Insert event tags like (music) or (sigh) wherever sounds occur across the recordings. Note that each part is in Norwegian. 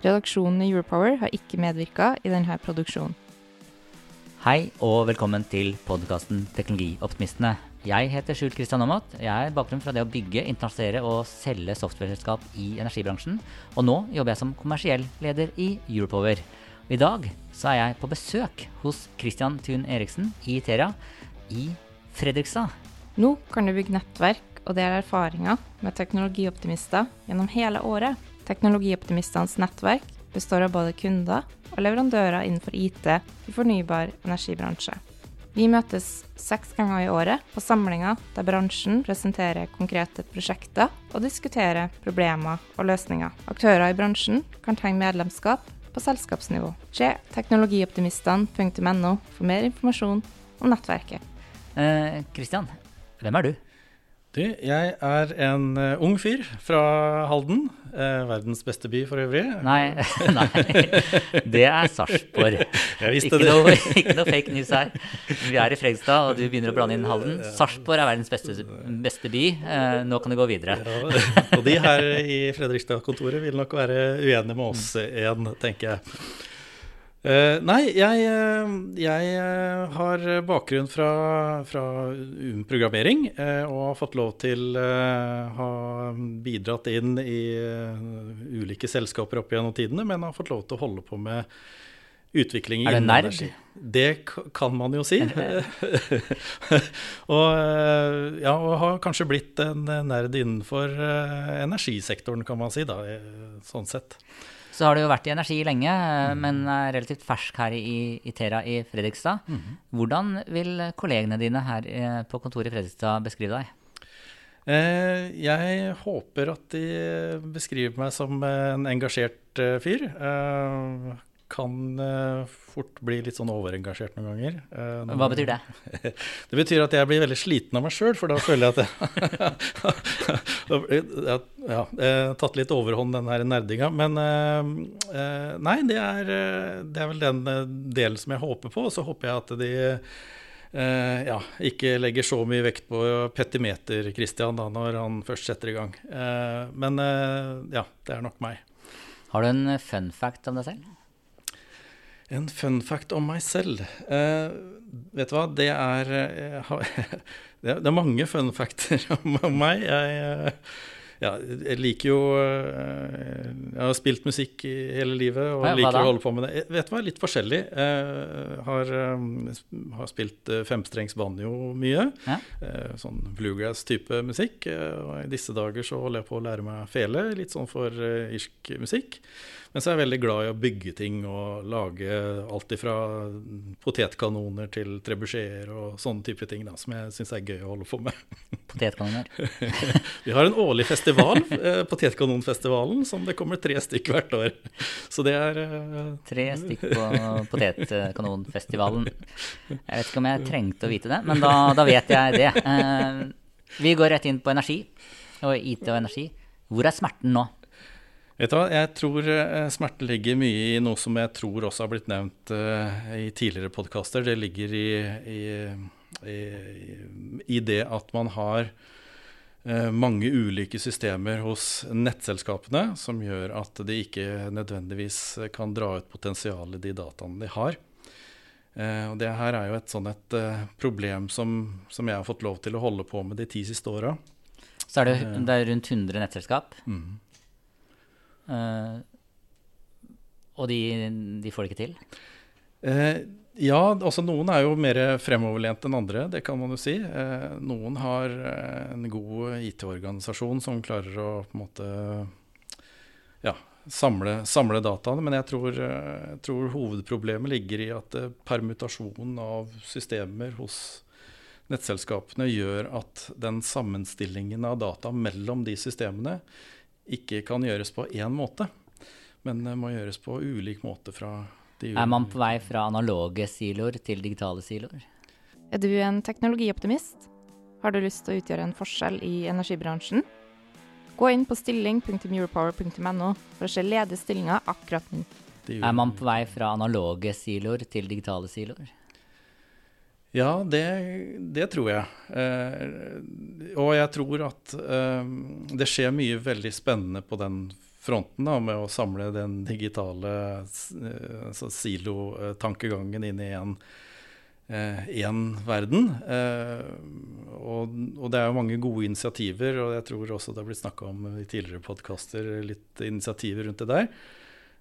Redaksjonen i Europower har ikke medvirka i denne produksjonen. Hei og velkommen til podkasten Teknologioptimistene. Jeg heter Skjult Kristian Aamodt. Jeg er bakgrunn fra det å bygge, internasjonalisere og selge softwareselskap i energibransjen. Og nå jobber jeg som kommersiell leder i Europower. I dag så er jeg på besøk hos Christian Thun Eriksen i Iteria i Fredrikstad. Nå kan du bygge nettverk og dele erfaringer med teknologioptimister gjennom hele året. Teknologioptimistenes nettverk består av både kunder og leverandører innenfor IT i fornybar energibransje. Vi møtes seks ganger i året på samlinger der bransjen presenterer konkrete prosjekter og diskuterer problemer og løsninger. Aktører i bransjen kan tegne medlemskap på selskapsnivå. Se teknologioptimistene.no for mer informasjon om nettverket. Eh, hvem er du? Du, jeg er en uh, ung fyr fra Halden. Uh, verdens beste by for øvrig. Nei, (laughs) nei. det er Sarpsborg. (laughs) Ikke, noe, (laughs) ikke noe fake news her. Vi er i Fredrikstad, og du begynner å blande inn Halden. Sarpsborg er verdens beste, beste by. Uh, nå kan du gå videre. Ja, og de her i Fredrikstad-kontoret vil nok være uenige med oss igjen, tenker jeg. Uh, nei, jeg, jeg uh, har bakgrunn fra, fra programmering uh, og har fått lov til å ha bidratt inn i ulike selskaper opp gjennom tidene, men har fått lov til å holde på med utvikling i Er det nerd? Det kan man jo si. (laughs) (laughs) og, ja, og har kanskje blitt en nerd innenfor energisektoren, kan man si, da, sånn sett. Så har du jo vært i energi lenge, men er relativt fersk her i, i Tera i Fredrikstad. Mm. Hvordan vil kollegene dine her på kontoret i Fredrikstad beskrive deg? Eh, jeg håper at de beskriver meg som en engasjert fyr. Eh, kan uh, fort bli litt sånn overengasjert noen ganger. Uh, Hva betyr det? (laughs) det betyr at jeg blir veldig sliten av meg sjøl, for da føler jeg at jeg, (laughs) ja, jeg har tatt litt overhånd, den her nerdinga. Men uh, nei, det er, det er, vel den delen som jeg håper på. Og så håper jeg at de ja, ikke legger så mye vekt på petimeter, Christian, da, når han først setter i gang. men ja, det er nok meg. Har du en fun fact om deg selv? En fun fact om meg selv. Eh, vet du hva, det er (laughs) Det er mange fun facter (laughs) om meg. Jeg, ja, jeg liker jo Jeg har spilt musikk i hele livet og ja, liker å holde på med det. Jeg vet du hva, litt forskjellig. Jeg har, har spilt femstrengs banjo mye. Ja. Sånn bluegrass-type musikk. Og i disse dager så holder jeg på å lære meg fele, litt sånn for irsk musikk. Men så er jeg veldig glad i å bygge ting og lage alt ifra potetkanoner til trebucheter og sånne type ting da, som jeg syns er gøy å holde på med. (laughs) Potetkanoner? Vi har en årlig festival, eh, Potetkanonfestivalen, som det kommer tre stykk hvert år. Så det er uh... Tre stykk på Potetkanonfestivalen. Jeg vet ikke om jeg trengte å vite det, men da, da vet jeg det. Uh, vi går rett inn på energi og IT og energi. Hvor er smerten nå? Vet du hva, Jeg tror smerten smerte ligger mye i noe som jeg tror også har blitt nevnt i tidligere podkaster. Det ligger i, i, i, i, det at man har mange ulike systemer hos nettselskapene som gjør at de ikke nødvendigvis kan dra ut potensialet i de dataene de har. og Det her er jo et sånn et problem som, som, jeg har fått lov til å holde på med de ti siste åra. Så er det, det er rundt 100 nettselskap? Mm. Uh, og de, de, får det ikke til? Uh, ja, altså noen er jo mer fremoverlent enn andre, det kan man jo si. Uh, noen har en god IT-organisasjon som klarer å på en måte ja, samle, samle dataene. Men jeg tror, jeg tror, hovedproblemet ligger i at permutasjonen av systemer hos nettselskapene gjør at den sammenstillingen av data mellom de systemene ikke kan gjøres på én måte. men må gjøres på ulik måte fra Er man på vei fra analoge siloer til digitale siloer? Er du en teknologioptimist? Har du lyst til å utgjøre en forskjell i energibransjen? Gå inn på stilling.europower.no for å se ledige stillinger akkurat nå. Er man på vei fra analoge siloer til digitale siloer? Ja, det, det tror jeg. Eh, og jeg tror at eh, det skjer mye veldig spennende på den fronten da, med å samle den digitale eh, altså silotankegangen inn i en én verden. Eh, og, og, det er jo mange gode initiativer, og jeg tror også det har blitt snakka om i tidligere podkaster litt initiativer rundt det der.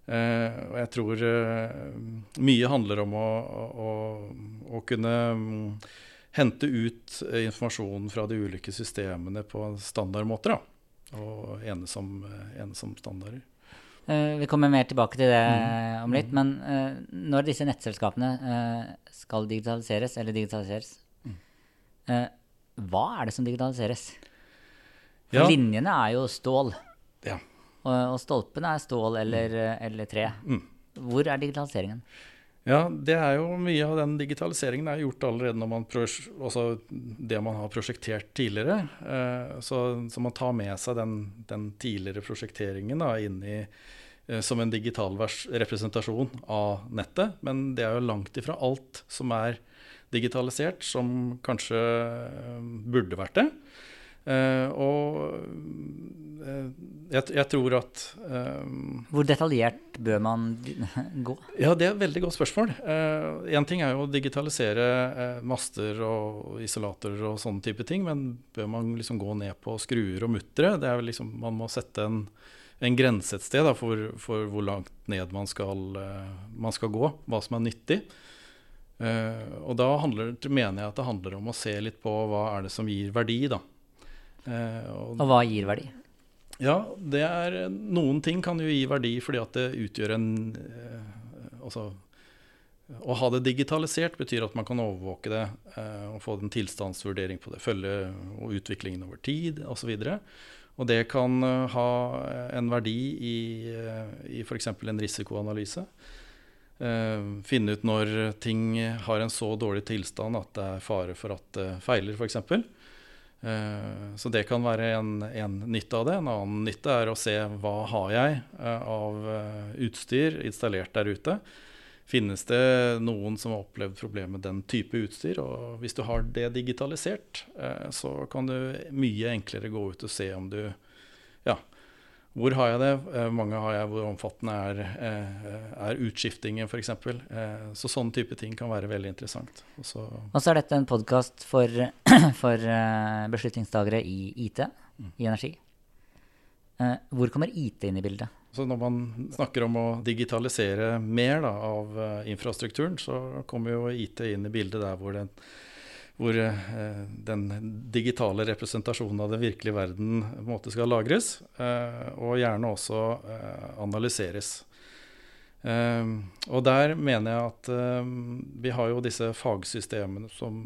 Eh, og jeg tror eh, mye handler om å, å, å kunne mm, hente ut informasjon fra de ulike systemene på standardmåter. Da, og enes om, enes om standarder. Uh, vi kommer mer tilbake til det mm. om litt. Men uh, når disse nettselskapene skal digitaliseres, eller digitaliseres, mm. hva er det som digitaliseres? For ja. linjene er jo stål. Ja. Og, og, stolpene er stål eller, mm. eller tre. Mm. Hvor er digitaliseringen? Ja, det er jo mye av den digitaliseringen er gjort allerede når man altså det man har prosjektert tidligere. så, så, man tar med seg den, den tidligere prosjekteringen da, inn i Eh, som en digital representasjon av nettet. Men det er jo langt ifra alt som er digitalisert, som kanskje eh, burde vært det. Uh, og uh, jeg, jeg, tror at uh, Hvor detaljert bør man (laughs) gå? Ja, Det er et veldig godt spørsmål. Én ting er jo å digitalisere master og isolater og sånne type ting, men bør man liksom gå ned på skruer og muttere? Det er vel liksom, Man må sette en en grense et sted da, for, for, hvor langt ned man skal, uh, man skal, gå, hva som er nyttig. Uh, og da handler, mener jeg at det handler om å se litt på hva er det som gir verdi. Da. Uh, og, og, hva gir verdi? Ja, det er Noen ting kan jo gi verdi fordi at det utgjør en Altså å ha det digitalisert betyr at man kan overvåke det og få en tilstandsvurdering på det. Følge og utviklingen over tid osv. Og det kan eh, ha en verdi i, i f.eks. en risikoanalyse. Finne ut når ting har en så dårlig tilstand at det er fare for at det feiler, f.eks. Uh, så det kan være en, en, nytte av det. En annen nytte er å se hva har jeg av utstyr installert der ute. Finnes det noen som har opplevd problemer med den type utstyr? Og hvis du har det digitalisert, eh, så kan du mye enklere gå ut og se om du Ja, hvor har jeg det? Eh, mange har jeg, hvor omfattende er, eh, er utskiftingen f.eks.? Så sånne type ting kan være veldig interessant. Og så, og så er dette en podkast for, (clears throat) for beslutningstagere i IT, mm. i energi. Hvor kommer IT inn i bildet? Så når man snakker om å digitalisere mer da, av infrastrukturen, så kommer jo IT inn i bildet der hvor den, hvor, uh, den digitale representasjonen av den virkelige verden måte skal lagres, uh, og gjerne også analyseres. og der mener jeg at vi har jo disse fagsystemene som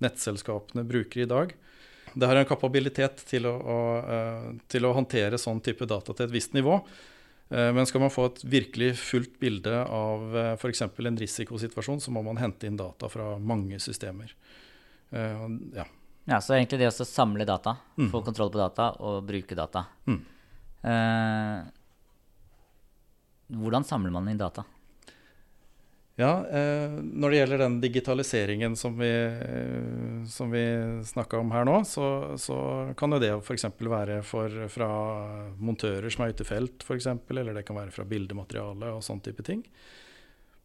nettselskapene bruker i dag det har en kapabilitet til å, å, eh, til å, håndtere sånn type data til et visst nivå. Eh, men skal man få et virkelig fullt bilde av eh, f.eks. en risikosituasjon, så må man hente inn data fra mange systemer. Ja. ja så egentlig det å samle data, mm. få kontroll på data og bruke data. Mm. Eh, hvordan samler man inn data? Ja, eh, Når det gjelder den digitaliseringen som vi, eh, som vi snakka om her nå, så, så kan jo det f.eks. være for, fra montører som er ute i felt, f.eks., eller det kan være fra bildemateriale og sånn type ting.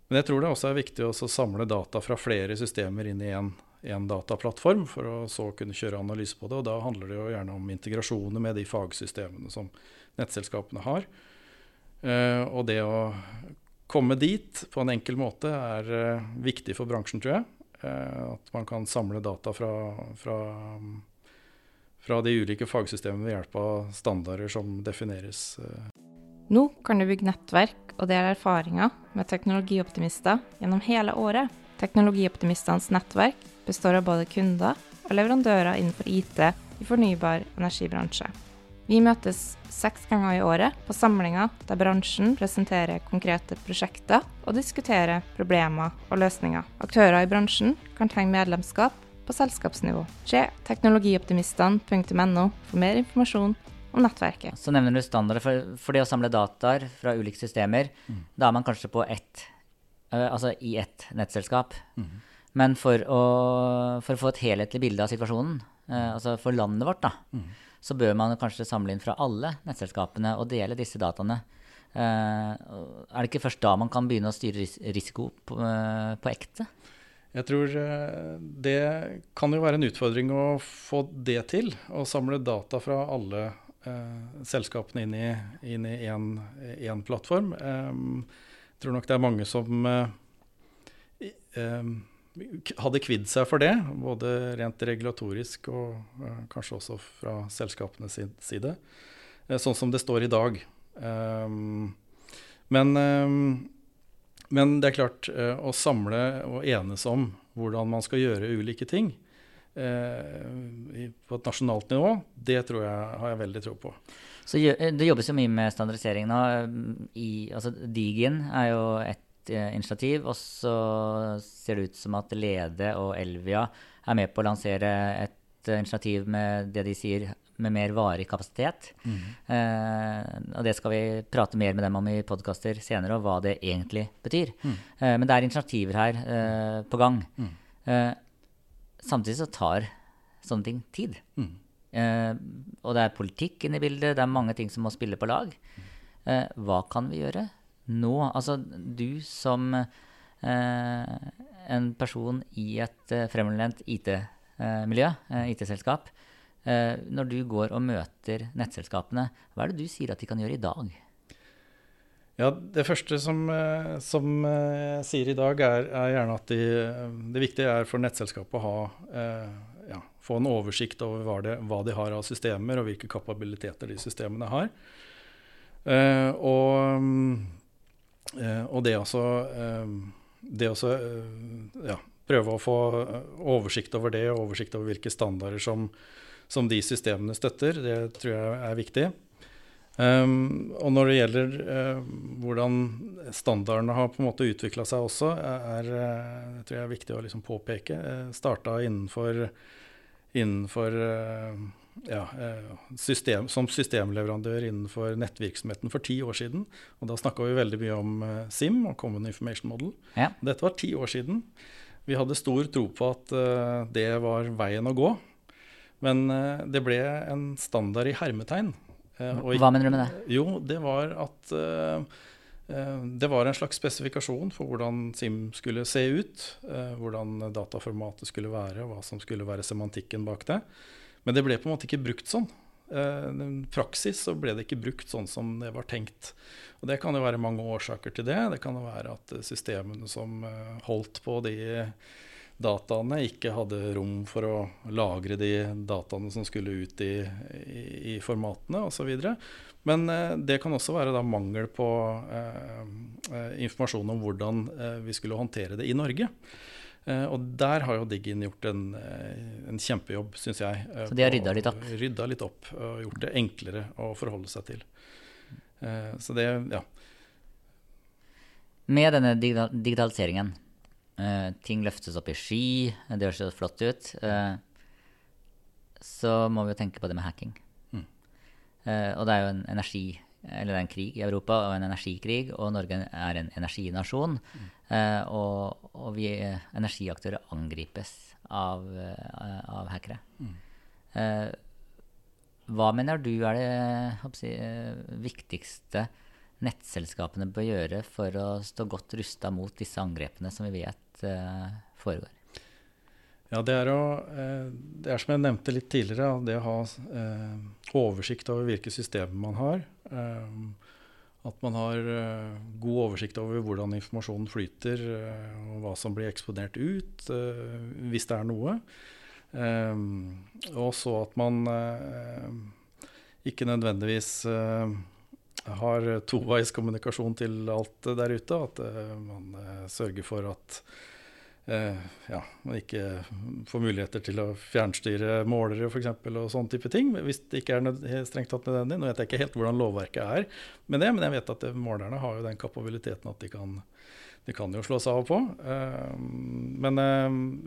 Men jeg tror det også er viktig å samle data fra flere systemer inn i én dataplattform, for å så kunne kjøre analyse på det. Og da handler det jo gjerne om integrasjoner med de fagsystemene som nettselskapene har. Uh, og det å komme dit på en enkel måte er uh, viktig for bransjen, tror jeg. Uh, at man kan samle data fra, fra, fra, de ulike fagsystemene ved hjelp av standarder som defineres. Nå kan du bygge nettverk og dele erfaringer med teknologioptimister gjennom hele året. Teknologioptimistenes nettverk består av både kunder og leverandører innenfor IT i fornybar energibransje. Vi møtes seks ganger i året på samlinger der bransjen presenterer konkrete prosjekter og diskuterer problemer og løsninger. Aktører i bransjen kan tegne medlemskap på selskapsnivå. Se teknologioptimistene.no for mer informasjon om nettverket. Så nevner du standarder for, for det å samle dataer fra ulike systemer. Mm. Da er man kanskje på ett, altså i ett nettselskap. Mm. Men for å, for å, få et helhetlig bilde av situasjonen, uh, altså for landet vårt, da, mm. så bør man kanskje samle inn fra alle nettselskapene og dele disse dataene. Uh, er det ikke først da man kan begynne å styre risiko på, på ekte? Jeg tror det kan jo være en utfordring å få det til. Å samle data fra alle eh, selskapene inn i, én plattform. jeg tror nok det er mange som eh, hadde kvidd seg for det, både rent regulatorisk og eh, kanskje også fra selskapenes side. Eh, sånn som det står i dag. men, men det er klart, eh, å samle og enes om hvordan man skal gjøre ulike ting, Eh, på et nasjonalt nivå, det tror jeg, har jeg veldig tro på. Så Det jobbes jo mye med standardisering nå. I, altså Digin er jo et eh, initiativ. Og så ser det ut som at Lede og Elvia er med på å lansere et uh, initiativ med det de sier med mer varig kapasitet. Mm. Eh, og det skal vi prate mer med dem om i podkaster senere, og hva det egentlig betyr. Mm. men det er initiativer her på gang. Mm. Samtidig så tar sånne ting tid. Eh, og det er politikk inne i bildet, det er mange ting som må spille på lag. Eh, hva kan vi gjøre nå? Altså, du som eh, en person i et eh, fremoverlent IT-miljø, eh, IT-selskap, eh, når du går og møter nettselskapene, hva er det du sier at de kan gjøre i dag? Ja, Det første som, som jeg sier i dag, er, er gjerne at de, det viktige er for nettselskapet å ha, eh, ja, få en oversikt over hva, det, hva, de har av systemer, og hvilke kapabiliteter de systemene har. Eh, og, eh, og, det også, eh, det også ja, prøve å få oversikt over det, og oversikt over hvilke standarder som, som de systemene støtter, det tror jeg er viktig. Um, og når det gjelder uh, hvordan standardene har på en måte utvikla seg også, er, uh, det tror jeg er viktig å liksom påpeke. Uh, Starta innenfor, innenfor uh, ja, system, som systemleverandør innenfor nettvirksomheten for ti år siden. Og da snakka vi veldig mye om SIM og Common Information Model. Ja. Dette var ti år siden. Vi hadde stor tro på at det var veien å gå. Men det ble en standard i hermetegn Eh, Hva mener du med det? Jo, det var at uh, det var en slags spesifikasjon for hvordan SIM skulle se ut. Hvordan dataformatet skulle være, og hva som skulle være semantikken bak det. Men det ble på en måte ikke brukt sånn. I praksis så ble det ikke brukt sånn som det var tenkt. Og Det kan jo være mange årsaker til det. Det kan jo være at systemene som holdt på de dataene ikke hadde rom for å lagre de dataene som skulle ut i, i, i formatene osv. Men eh, det kan også være da mangel på eh, eh, informasjon om hvordan eh, vi skulle håndtere det i Norge. Eh, og der har jo Diggin gjort en, eh, en kjempejobb, syns jeg. Så de har rydda litt opp? Rydda litt opp og gjort det enklere å forholde seg til. så det, ja. Med denne digitaliseringen, Uh, ting løftes opp i sky, det høres jo flott ut. Uh, så må vi jo tenke på det med hacking. Mm. Uh, og det er jo en energi eller det er en krig i Europa og en energikrig, og Norge er en energinasjon. Mm. Og, og, vi energiaktører angripes av, av hackere. Mm. hva mener du er det jeg, viktigste nettselskapene bør gjøre for å stå godt rusta mot disse angrepene som vi vet uh, foregår? Ja, det er, å, uh, det er som jeg nevnte litt tidligere, det å ha uh, oversikt over hvilke systemer man har. at man har god oversikt over hvordan informasjonen flyter, og hva som blir eksponert ut, hvis det er noe. og så at man ikke nødvendigvis har toveiskommunikasjon til alt der ute. At man sørger for at eh, ja, man ikke får muligheter til å fjernstyre målere f.eks. og sånne type ting. Hvis det ikke er strengt tatt nødvendig. Nå vet jeg ikke helt hvordan lovverket er med det, men jeg vet at målerne har jo den kapabiliteten at de kan, de kan jo slås av og på. Men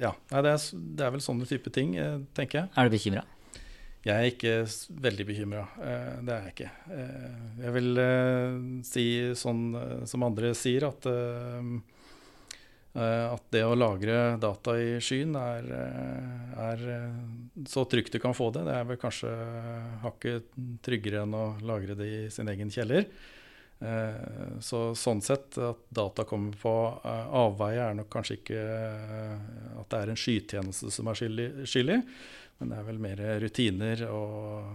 ja, det, er, vel sånne type ting, tenker jeg. Er du bekymra? Jeg er ikke veldig bekymra. Det er jeg ikke. Jeg vil si sånn som andre sier, at Eh, at det å lagre data i skyen er, eh, er, eh, så trygt du kan få det. Det er vel kanskje hakket tryggere enn å lagre det i sin egen kjeller. Så sånn sett, at data kommer på avveie, er nok kanskje ikke at det er en skytjeneste som er skyldig, men det er vel mer rutiner og,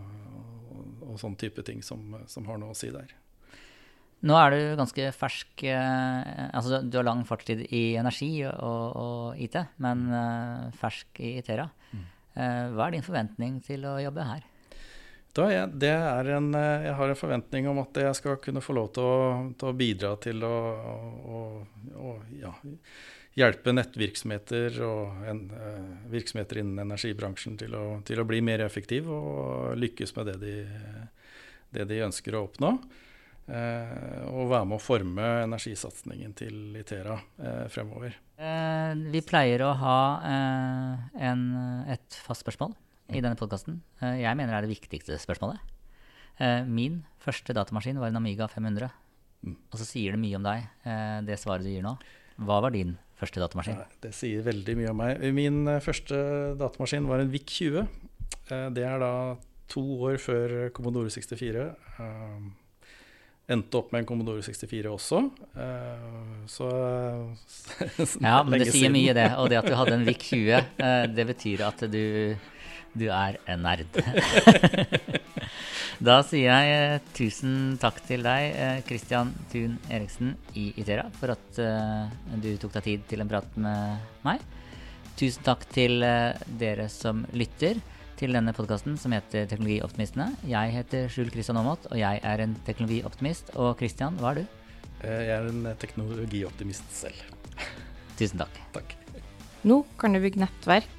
og, og sånn type ting som, som har noe å si der. Nå er du ganske fersk eh, Altså du har lang fartstid i energi og, og IT, men eh, fersk i Itera. Mm. Eh, hva er din forventning til å jobbe her? Jeg, det er en, jeg har en forventning om at jeg skal kunne få lov til å, til å bidra til å, å, å ja, hjelpe nettvirksomheter og en, virksomheter innen energibransjen til å, til å bli mer effektiv og lykkes med det de, det de ønsker å oppnå. Eh, og være med å forme energisatsingen til Itera eh, fremover. Eh, vi pleier å ha en, et fast spørsmål i denne podkasten. jeg mener det er det viktigste spørsmålet. min første datamaskin var en Amiga 500. Mm. Og så sier det mye om deg, det svaret du gir nå. Hva var din første datamaskin? det sier veldig mye om meg. Min første datamaskin var en VIC 20. det er da to år før Commodore 64 endte opp med en Commodore 64 også. Så (laughs) Ja, men det sier mye, det. (laughs) Og det at du hadde en VIC 20, uh, eh, det betyr at du, du er en nerd. (laughs) da sier jeg uh, tusen takk til deg, Christian Thun Eriksen i Itera, for at du tok deg tid til en prat med meg. Tusen takk til dere som lytter til denne podkasten som heter Teknologioptimistene. Jeg heter Skjul Kristian Aamodt, og jeg er en teknologioptimist. Og Kristian, hva er du? Eh, jeg er en teknologioptimist selv. Tusen takk. Takk. Nå kan du bygge nettverk